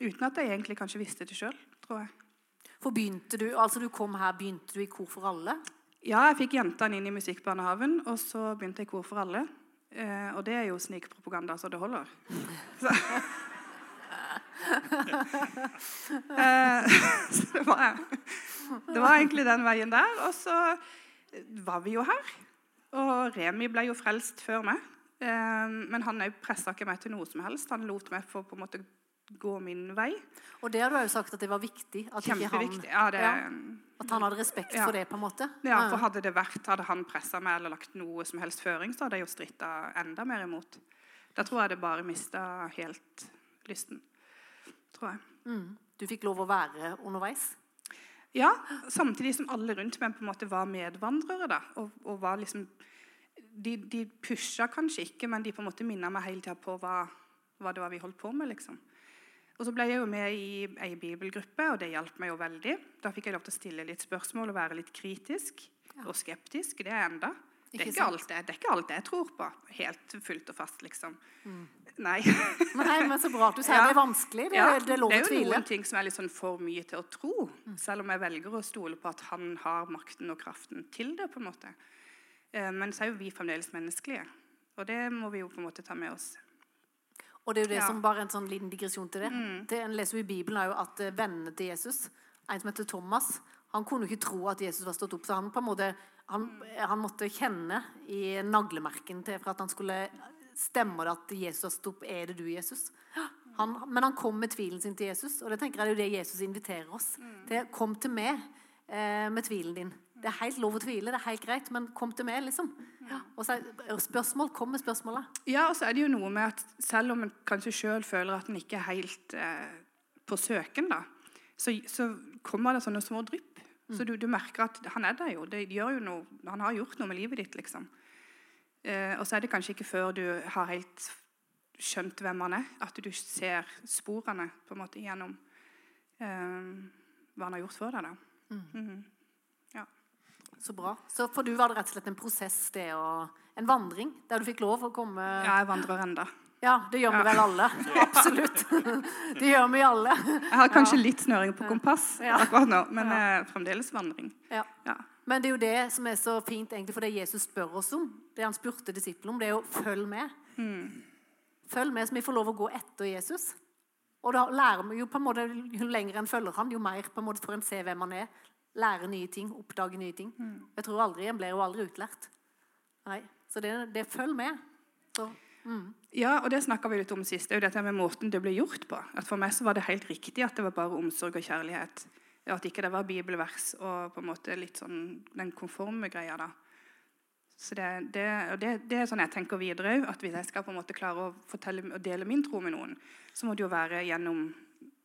Uten at jeg egentlig kanskje visste det sjøl, tror jeg. For begynte du altså du kom her, begynte du i Kor for alle? Ja, jeg fikk jentene inn i Musikkbarnehaven, og så begynte jeg i Kor for alle. Eh, og det er jo snikpropaganda så det holder. Så. *laughs* eh, *laughs* så det var, det var egentlig den veien der. Og så var vi jo her. Og Remi ble jo frelst før meg. Eh, men han pressa ikke meg til noe som helst. Han lot meg få på en måte gå min vei. Og det har du jo sagt at det var viktig. At, ikke han, Ja, det, Ja. at han hadde respekt Ja. for det, på en måte. Ja, for hadde det vært, hadde han pressa meg eller lagt noe som helst føring, så hadde jeg jo stritta enda mer imot. Da tror jeg det bare mista helt lysten. Tror jeg. Mm. Du fikk lov å være underveis? Ja, samtidig som alle rundt meg på en måte var medvandrere. da, og, og var liksom, De, de pusha kanskje ikke, men de på en måte minna meg hele tida på hva, hva det var vi holdt på med. liksom. Og så ble jeg jo med i ei bibelgruppe, og det hjalp meg jo veldig. Da fikk jeg lov til å stille litt spørsmål og være litt kritisk og skeptisk. Det er jeg enda. Det er, Ikke alt det, det er ikke alt jeg tror på. Helt fullt og fast, liksom. Nei. Nei, men så bra at du sier *laughs* Ja. det er vanskelig. Det, Ja, det er lov å tvile. Det er jo noen ting som er litt sånn for mye til å tro. Selv om jeg velger å stole på at han har makten og kraften til det. på en måte. Eh, Men så er jo vi fremdeles menneskelige. Og det må vi jo på en måte ta med oss. Og det er jo det Ja. som bare en sånn liten digresjon til det. det en leser jo i Bibelen er jo at eh, vennene til Jesus, en som heter Thomas, han kunne jo ikke tro at Jesus var stått opp. Så han på en måte, han, han måtte kjenne i naglemerken til for at han skulle stemme det at Jesus har stått opp. Er det du, Jesus? Han, men han kom med tvilen sin til Jesus, og det tenker jeg er jo det Jesus inviterer oss til. Kom til meg eh, med tvilen din. Det er helt lov å tvile, det er helt greit, men kom til meg, liksom. Og så er spørsmål, kommer spørsmålet. Ja, og så er det jo noe med at selv om en kanskje sjøl føler at en ikke er helt eh, på søken, da, så, så kommer det sånne små drypp. Så du, du merker at han er der jo. Det gjør jo noe, han har gjort noe med livet ditt, liksom. Eh, og så er det kanskje ikke før du har helt skjønt hvem han er, at du ser sporene på en måte gjennom eh, hva han har gjort for deg. da. Mhm. Ja. Så bra. Så for du var det rett og slett en prosess, det å En vandring der du fikk lov å komme Ja, jeg vandrer enda. Ja, det gjør vi vel alle. *laughs* *laughs* Absolutt. Det gjør vi alle. Jeg har kanskje litt snøring på kompass Ja. akkurat nå, men eh, fremdeles vandring. Ja. Ja. Men det er jo det som er så fint, egentlig, for det Jesus spør oss om, det han spurte disiplene om, det er jo 'følg med'. Følg med, så vi får lov å gå etter Jesus. Og da lærer vi jo på en måte, Jo lenger en følger han, jo mer på en måte får en se hvem han er. Lære nye ting, oppdage nye ting. Jeg tror aldri, En blir jo aldri utlært. Nei, Så det, det følger med. Så, mm. Ja, og det snakka vi litt om sist. Det er jo dette med måten det ble gjort på. At For meg så var det helt riktig at det var bare omsorg og kjærlighet. At ikke det var bibelvers og på en måte litt sånn den konforme greia. da. Så det, det, det, det er sånn jeg tenker videre òg. At hvis jeg skal på en måte klare å fortelle og dele min tro med noen, så må det jo være gjennom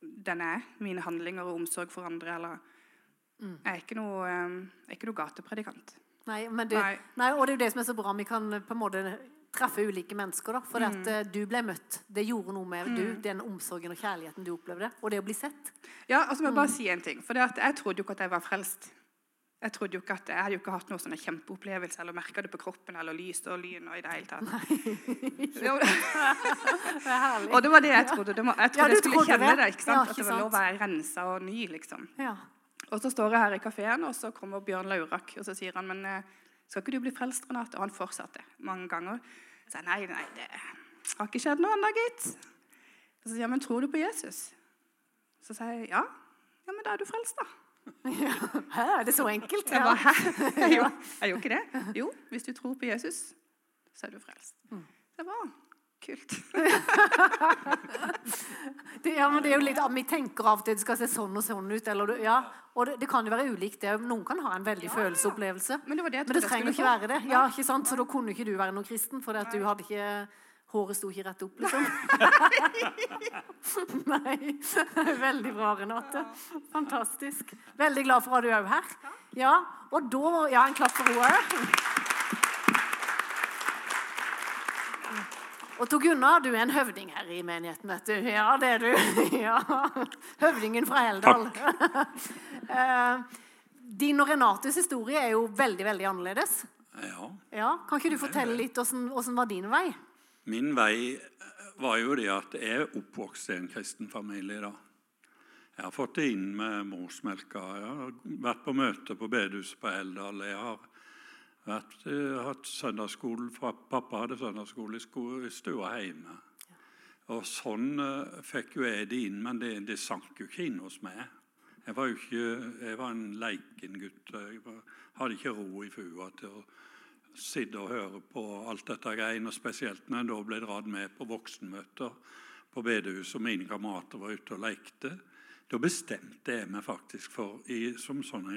den jeg. Mine handlinger og omsorg for andre. eller... Jeg er ikke noe, eh, jeg er ikke noe gatepredikant. Nei, men det, nei. Nei. og det er jo det som er så bra. Vi kan på en måte treffe ulike mennesker. da, For at eh, du ble møtt. Det gjorde noe med du, den omsorgen og kjærligheten du opplevde. Og det å bli sett. Ja, og så må jeg bare si en ting. For jeg trodde jo ikke at jeg var frelst. Jeg trodde jo ikke at jeg hadde jo ikke hatt noen sånne kjempeopplevelse eller merka det på kroppen eller lys og lyn. og i det hele tatt. Det *laughs* og det var det jeg trodde. Det jeg trodde ja, jeg skulle trodde kjenne det. det. ikke sant? Ja, At det var lov å være rensa og ny. liksom. Ja. Og så står jeg her i kafeen, og så kommer Bjørn Laurak og så sier han, men eh, skal ikke du bli frelst, Renate? Og han fortsatte mange ganger. Så jeg, nei, nei, det har ikke skjedd noe ennå, gitt. Og så sier han, men tror du på Jesus? Så sier jeg, ja. Ja, men da er du frelst, da. *laughs* Hæ, er det så enkelt? Jeg Ja. bare, hæ? *laughs* Jo, jeg gjorde ikke det. Jo, hvis du tror på Jesus, så er du frelst. Det var kult. *laughs* Det, ja, men det er jo litt, Vi tenker av og til det skal se sånn og sånn ut. Eller, ja, og det, det kan jo være ulikt. Det. Noen kan ha en veldig følelsesopplevelse. Men det var det Men trenger ikke få. være det. Ja, ikke sant? Så da kunne ikke du være noen kristen, for du hadde ikke Håret sto ikke rett opp, liksom. Nei. *laughs* Veldig bra, Renate. Fantastisk. Veldig glad for at du er her. Ja, og da Ja, en klapp for henne. Og Tor Gunnar, du er en høvding her i menigheten, vet du. Ja, det er du. *laughs* Ja. Høvdingen fra Heldal. *laughs* Eh, Din og Renates historie er jo veldig, veldig annerledes. Ja. Ja, Kan ikke du fortelle litt hvordan, hvordan var din vei? Min vei var jo det at jeg er oppvokst i en kristen familie. da. Jeg har fått det inn med morsmelka. Jeg har vært på møte på bedehuset på Heldal. Jeg har vært, eh, hatt søndagsskole for Pappa hadde søndagsskole i, stua hjemme. Og sånn eh, fikk jo jeg det inn, men det, det sank jo ikke inn hos meg. Jeg var jo ikke, jeg var en leiken gutt. Jeg var, hadde ikke ro i fua til å sitte og høre på alt dette greiene, og spesielt når jeg da ble dratt med på voksenmøter på bedehuset, og mine kamerater var ute og lekte. Da bestemte jeg meg faktisk for i, som sånn,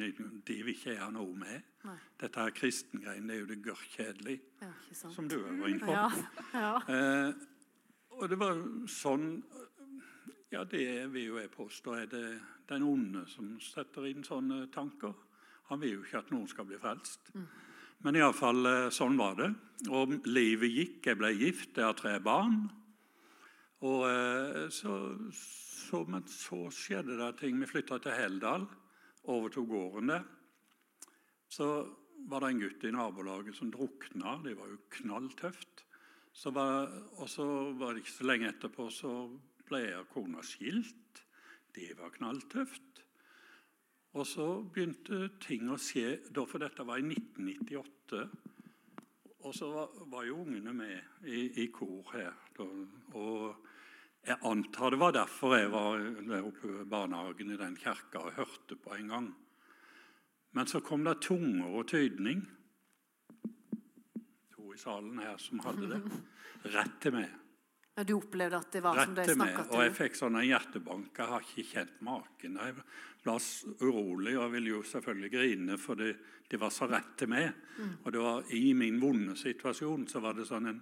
De vil ikke jeg ha noe med. Nei. Dette her kristengreiene det er jo det gørrkjedelig, Ja, som du er inne på. Ja, ja. Eh, og det var sånn Ja, det vil jo jeg påstå er det den onde som setter inn sånne tanker. Han vil jo ikke at noen skal bli frelst. Men iallfall eh, sånn var det. Og livet gikk. Jeg ble gift, jeg har tre barn. Og eh, så, så, Men så skjedde det ting. Vi flytta til Heldal, overtok gården der. Så var det en gutt i nabolaget som drukna. Det var jo knalltøft. Så var, og så var det ikke så lenge etterpå så ble jeg og kona skilt. Det var knalltøft. Og så begynte ting å skje, for dette var i 1998. Og så var, var jo ungene med i, i kor her. Og jeg antar det var derfor jeg var oppe i barnehagen i den kirka og hørte på en gang. Men så kom det tunger og tydning. To i salen her som hadde det. Rett til meg. Ja, Du opplevde at det var som Rett snakka til. Og jeg fikk sånn en hjertebank. Jeg har ikke kjent maken. Jeg ble urolig og ville jo selvfølgelig grine, for det, det var så rett til meg. Og det var i min vonde situasjon så var det sånn en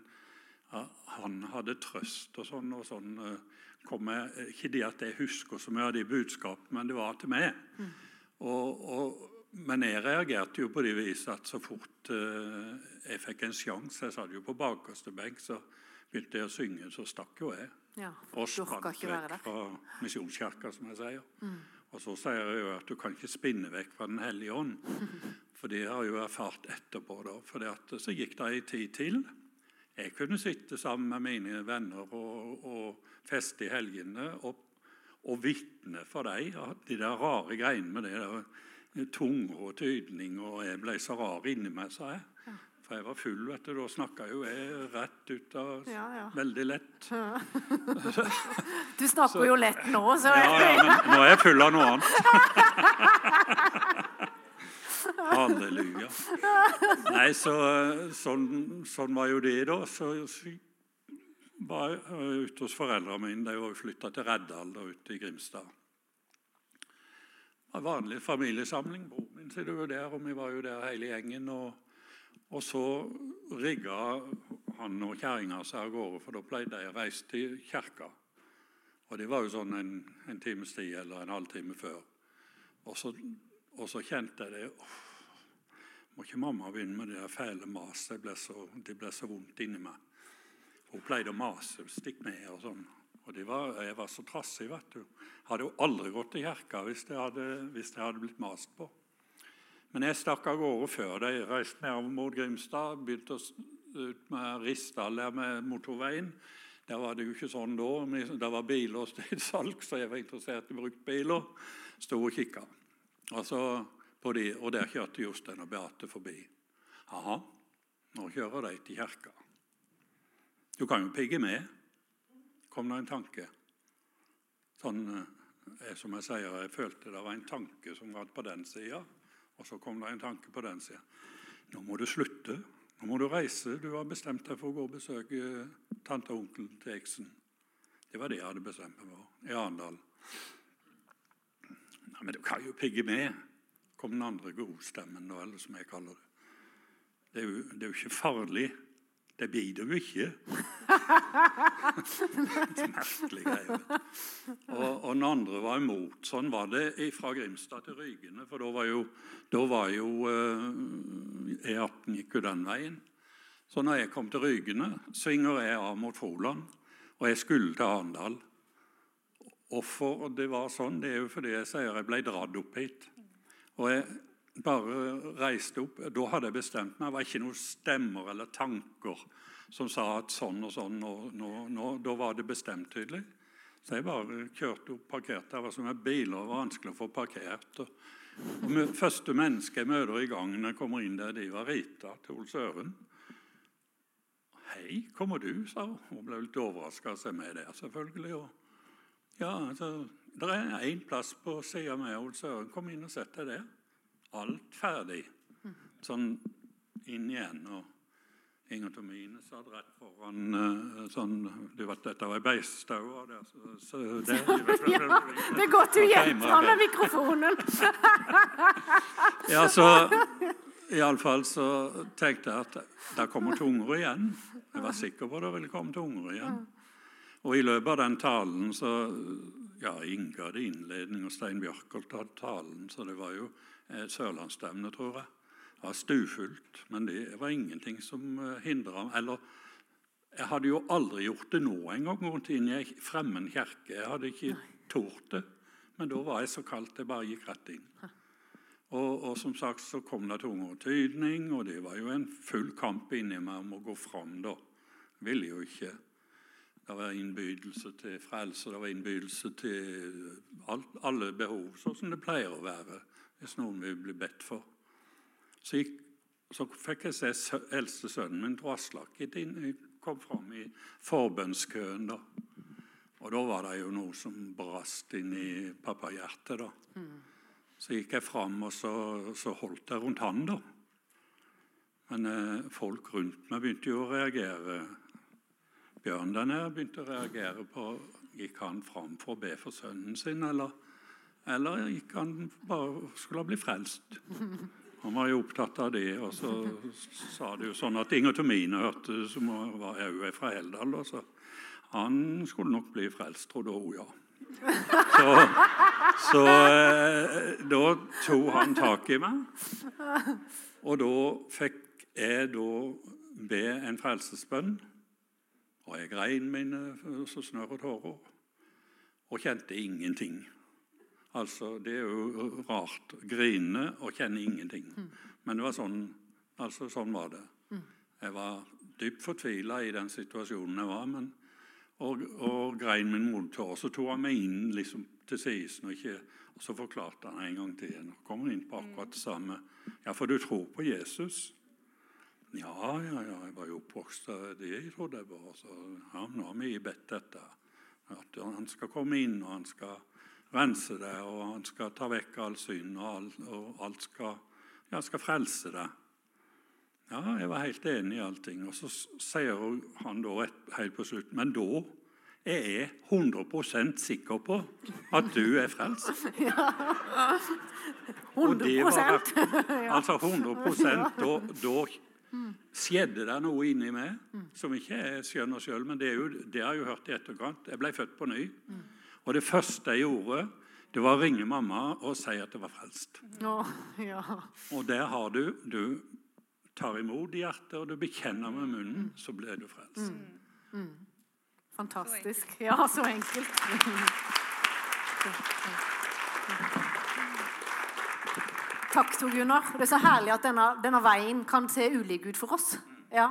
ja, Han hadde trøst og sånn. og sånn eh, kom jeg, Ikke det at jeg husker så mye av de budskapene, men det var til meg. Og, og men jeg reagerte jo på det viset at så fort eh, jeg fikk en sjanse Jeg satt jo på bakerste benk, så begynte jeg å synge, så stakk jo jeg. Ja, Og sprang vekk fra Misjonskirka, som jeg sier. Mm. Og så sier jeg jo at du kan ikke spinne vekk fra Den hellige ånd. *laughs* For det har jeg jo erfart etterpå. da, for Så gikk det ei tid til. Jeg kunne sitte sammen med mine venner og, og feste i helgene og, og vitne for dem de der rare greiene med det der tunge og tydning, og jeg ble så rar inni meg, sa jeg. For jeg var full, vet du. Da snakka jo jeg rett ut av Ja, ja. Veldig lett. *laughs* Du snakker jo lett nå, så Ja, ja, men nå er jeg full av noe annet. *laughs* Halleluja. Nei, så, sånn, sånn var jo det, da. Så, så var jeg øh, ute hos foreldrene mine. De var flytta til Reddal da, ute i Grimstad. Var vanlig familiesamling. Broren min sitter jo der, og vi var jo der hele gjengen. Og, og så rigga han og kjerringa seg av gårde, for da pleide de å reise til kirka. Og det var jo sånn en, en times tid eller en halvtime før. Og så, og så kjente jeg det oh, Må ikke mamma begynne med det der fæle maset? Det ble så, det ble så vondt inni meg. Hun pleide å mase. 'Stikk ned' og sånn. Og det var, jeg var så trassig, vet du. Hadde jo aldri gått til kirka hvis jeg hadde, hvis jeg hadde blitt mast på. Men jeg stakk av gårde før de reiste nedover mot Grimstad. Begynte ut med Rissdal der med motorveien. Der var det jo ikke sånn da. men Det var biler til salg, så jeg var interessert i bruktbiler. Sto og kikka. Og, så de, og der kjørte Jostein og Beate forbi. Aha, nå kjører de til kirka. Du kan jo pigge med, kom det en tanke. Sånn, jeg, som jeg sier, jeg følte det var en tanke som var på den sida, og så kom det en tanke på den sida. Nå må du slutte. Nå må du reise. Du har bestemt deg for å gå og besøke tante og onkel til eksen. Det var det jeg hadde bestemt meg for i Arendal. Nei, men du kan jo pigge med, kom den andre godstemmen, eller som jeg kaller det. Det er jo, det er jo ikke farlig. Det biter *laughs* jo ikke. Merkelig greie. Og, og den andre var imot. Sånn var det fra Grimstad til Rygene. For da var jo, da var jo eh, E18 gikk jo den veien. Så når jeg kom til Rygene, svinger jeg av mot Froland. Og jeg skulle til Arendal. Hvorfor det var sånn, det er jo fordi jeg sier jeg ble dratt opp hit. Og jeg bare reiste opp. Da hadde jeg bestemt meg. Det var ikke noen stemmer eller tanker som sa at sånn og sånn. Nå, nå, nå. Da var det bestemt tydelig. Så jeg bare kjørte opp, parkerte. Det var som om biler var vanskelig å få parkert. Og, og første menneske jeg møter i gangen jeg kommer inn der, de var Rita til Ole Søren. 'Hei, kommer du?' sa hun. Hun ble litt overraska å se meg der, selvfølgelig. Og ja, altså, Det er én plass på sida med Ole Søren. Kom inn og sett deg der. Alt ferdig. Sånn inn igjen. og Inger Tomine satt rett foran eh, sånn Du vet, dette var ei beistau der. Så, så det, *laughs* Ja, det er godt du ham med mikrofonen. *laughs* Ja, så Iallfall så tenkte jeg at det kommer tunger igjen. Jeg var sikker på det ville komme tunger igjen. Og i løpet av den talen så Ja, Inge hadde innledning, og Stein Bjørkholt hadde talen, så det var jo et sørlandsstevne, tror jeg. Det var stuefullt, men det var ingenting som hindra Eller jeg hadde jo aldri gjort det nå engang, gått inn i ei fremmed kirke. Jeg hadde ikke tort det. Men da var jeg så kaldt jeg bare gikk rett inn. Og, og som sagt så kom det tunge tydning, og det var jo en full kamp inni meg om å gå fram da. Ville jo ikke. Det var innbydelse til frelse, det var innbydelse til alt, alle behov, sånn som det pleier å være hvis noen vil bli bedt for. Så, gikk, så fikk jeg se sø- eldste sønnen min, Aslak, kom fram i forbønnskøen. da. Og da var det jo noe som brast inn i pappahjertet. da. Så gikk jeg fram og så, så holdt jeg rundt han, da. Men eh, folk rundt meg begynte jo å reagere. Bjørn der nede begynte å reagere på Gikk han fram for å be for sønnen sin, eller, eller gikk han bare skulle bli frelst? Han var jo opptatt av det, og så sa det jo sånn at Inger Tomine hørte som var er fra Heldal. og så Han skulle nok bli frelst, trodde hun, ja. Så, så eh, da tok han tak i meg. Og da fikk jeg da be en frelsesbønn. Og jeg grein mine så snørret hårer. Og kjente ingenting. Altså, Det er jo rart. Grine og kjenne ingenting. Men det var sånn, altså, sånn var det. Jeg var dypt fortvila i den situasjonen jeg var. men og, og grein min motor. Så tok han meg inn liksom, til siden, og, og så forklarte han en gang til. Nå kom han inn på akkurat det samme. Ja, for du tror på Jesus? Ja, ja, ja, jeg var jo oppvokst det jeg trodde jeg var. Så ja, nå har vi bedt dette. At han skal komme inn, og han skal rense det, og han skal ta vekk all synd, og alt, og alt skal, ja, skal frelse det. Ja, jeg var helt enig i allting. Og så sier han da helt på slutt Men da er jeg 100% sikker på at du er frelst. *laughs* Ja. 100 Og var, Altså 100% *laughs* Da, da skjedde det noe inni meg som ikke jeg skjønner sjøl, men det, er jo, det har jeg jo hørt i etterkant. Jeg ble født på ny. Og det første jeg gjorde, det var å ringe mamma og si at jeg var frelst. Oh, ja. Og der har du Du tar imot i hjertet, og du bekjenner med munnen, så blir du frelst. Fantastisk. Ja, så enkelt. Takk, Tor Gunnar. Det er så herlig at denne, denne veien kan se ulik ut for oss. Ja.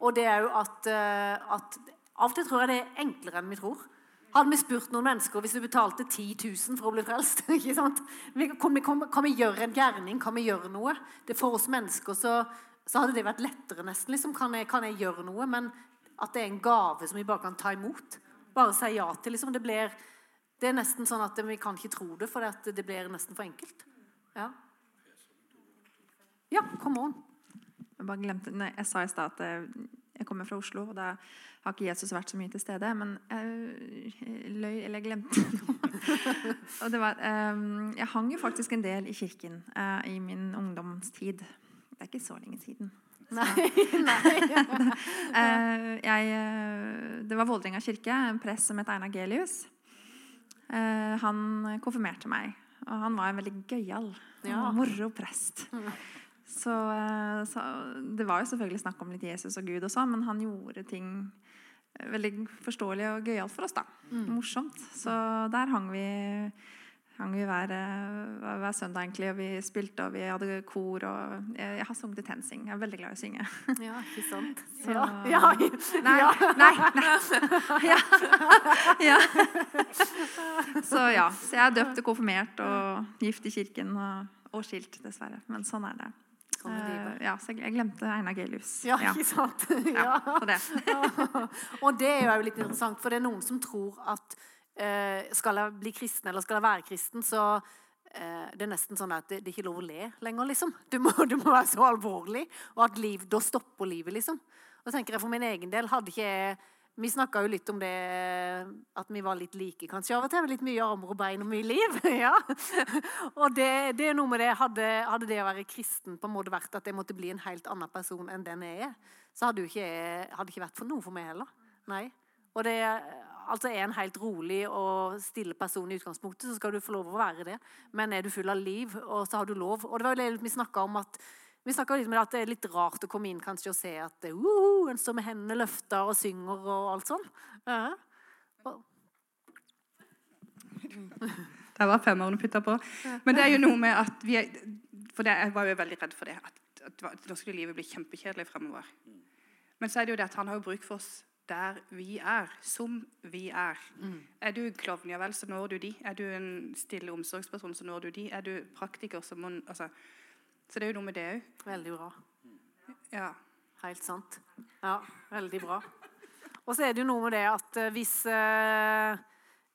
Og det er jo at, eh, at Av og til tror jeg det er enklere enn vi tror. Hadde vi spurt noen mennesker hvis du betalte 10 000 for å bli frelst *laughs* ikke sant? Kan vi, kan, vi gjøre en gjerning? Kan vi gjøre noe? Det For oss mennesker så, så hadde det vært lettere, nesten. Liksom. Kan, jeg, kan jeg gjøre noe? Men at det er en gave som vi bare kan ta imot. Bare si ja til. Liksom. Det, blir, det er nesten sånn at vi kan ikke tro det, for det, det blir nesten for enkelt. Ja, ja come on. Jeg bare glemte, nei, jeg sa i stad at eh, kommer fra Oslo, og da har ikke Jesus vært så mye til stede. Men jeg løy, eller jeg glemte *laughs* noe. og det var, eh, jeg hang jo faktisk en del i kirken eh, i min ungdomstid. Det er ikke så lenge siden. *laughs* Nei, *laughs* nei. Eh, jeg, eh, det var Vålerenga kirke, en prest som het Einar Gelius. Han konfirmerte meg, og han var en veldig gøyal Ja. moro prest. Så, eh, så det var jo selvfølgelig snakk om litt Jesus og Gud, og så men han gjorde ting eh, veldig forståelig og gøyalt for oss. da. Morsomt. Så der hang vi, hang vi hver, eh, hver søndag, egentlig. Og vi spilte, og vi hadde kor. og Jeg, jeg har sunget i TenSing. Jeg er veldig glad i å synge. *laughs* Ja, ikke sant? Så- Ja, ja. *laughs* Nei, nei, nei. *laughs* Ja. ja. Så ja. Så jeg er døpt og konfirmert og gift i kirken og, og skilt, dessverre. Men sånn er det. Sånn er livet. Eh, ja, så jeg, jeg glemte Einar Gelius. Ja, ikke sant? *laughs* Ja, Ja. så det. *laughs* Og det er jo litt interessant, for det er noen som tror at uh, skal jeg bli kristen, eller skal jeg være kristen, så eh, det er nesten sånn at det, det er ikke lov å le lenger, liksom. Du må, du må være så alvorlig, og at liv, da stopper livet, liksom. Og tenker jeg for min egen del, hadde ikke jeg vi snakka jo litt om det at vi var litt like kanskje av og til. Litt mye armer og bein og mye liv. *laughs* ja. Og det, det er noe med det hadde, hadde det å være kristen på en måte vært at jeg måtte bli en helt annen person enn den jeg er, så hadde det ikke hadde ikke vært for noe for meg heller. Nei. Og det altså er en helt rolig og stille person i utgangspunktet, så skal du få lov å være det. Men er du full av liv, og så har du lov Og det var jo det vi snakka om at vi snakket litt om at det er litt rart å komme inn kanskje og se at uh, en står med hendene løfta og synger og alt sånn. Uh *laughs* -huh. Der var femmeren putta på. Men det er jo noe med at vi er, For det, jeg var jo veldig redd for det. At, at at nå skulle livet bli kjempekjedelig fremover. Men så er det jo det at han har jo bruk for oss der vi er, som vi er. Er du en klovn, ja vel, så når du de. Er du en stille omsorgsperson, så når du de. Er du praktiker, så må altså, Så det er jo noe med det òg. Veldig bra. Ja. Helt sant. Ja, veldig bra. Og så er det jo noe med det at eh, hvis, eh,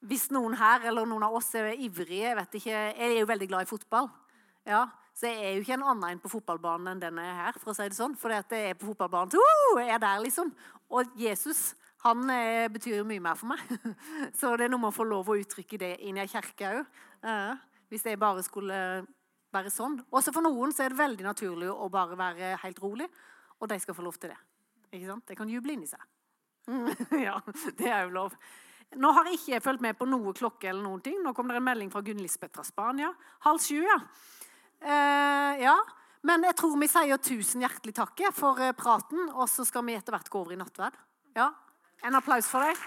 hvis noen her, eller noen av oss, er ivrige Jeg vet ikke, jeg er jo veldig glad i fotball. Ja, så jeg er jo ikke en annen enn på fotballbanen enn den jeg er her. for å si det sånn. For det at jeg er på fotballbanen, så uh, jeg er der, liksom. Og Jesus han eh, betyr jo mye mer for meg. *laughs* Så det er noe med å få lov å uttrykke det inn i ei kirke òg. hvis jeg bare skulle være sånn. Også for noen så er det veldig naturlig å bare være helt rolig. Og de skal få lov til det. Ikke sant? De kan juble inni seg. Mm, *laughs* ja, det er jo lov. Nå har jeg ikke fulgt med på noe klokke eller noen ting. Nå kom det en melding fra Gunn Lisbeth fra Spania. Halv sju, ja. Eh, ja. Men jeg tror vi sier tusen hjertelig takk for praten, og så skal vi etter hvert gå over i nattverd. Ja, En applaus for deg.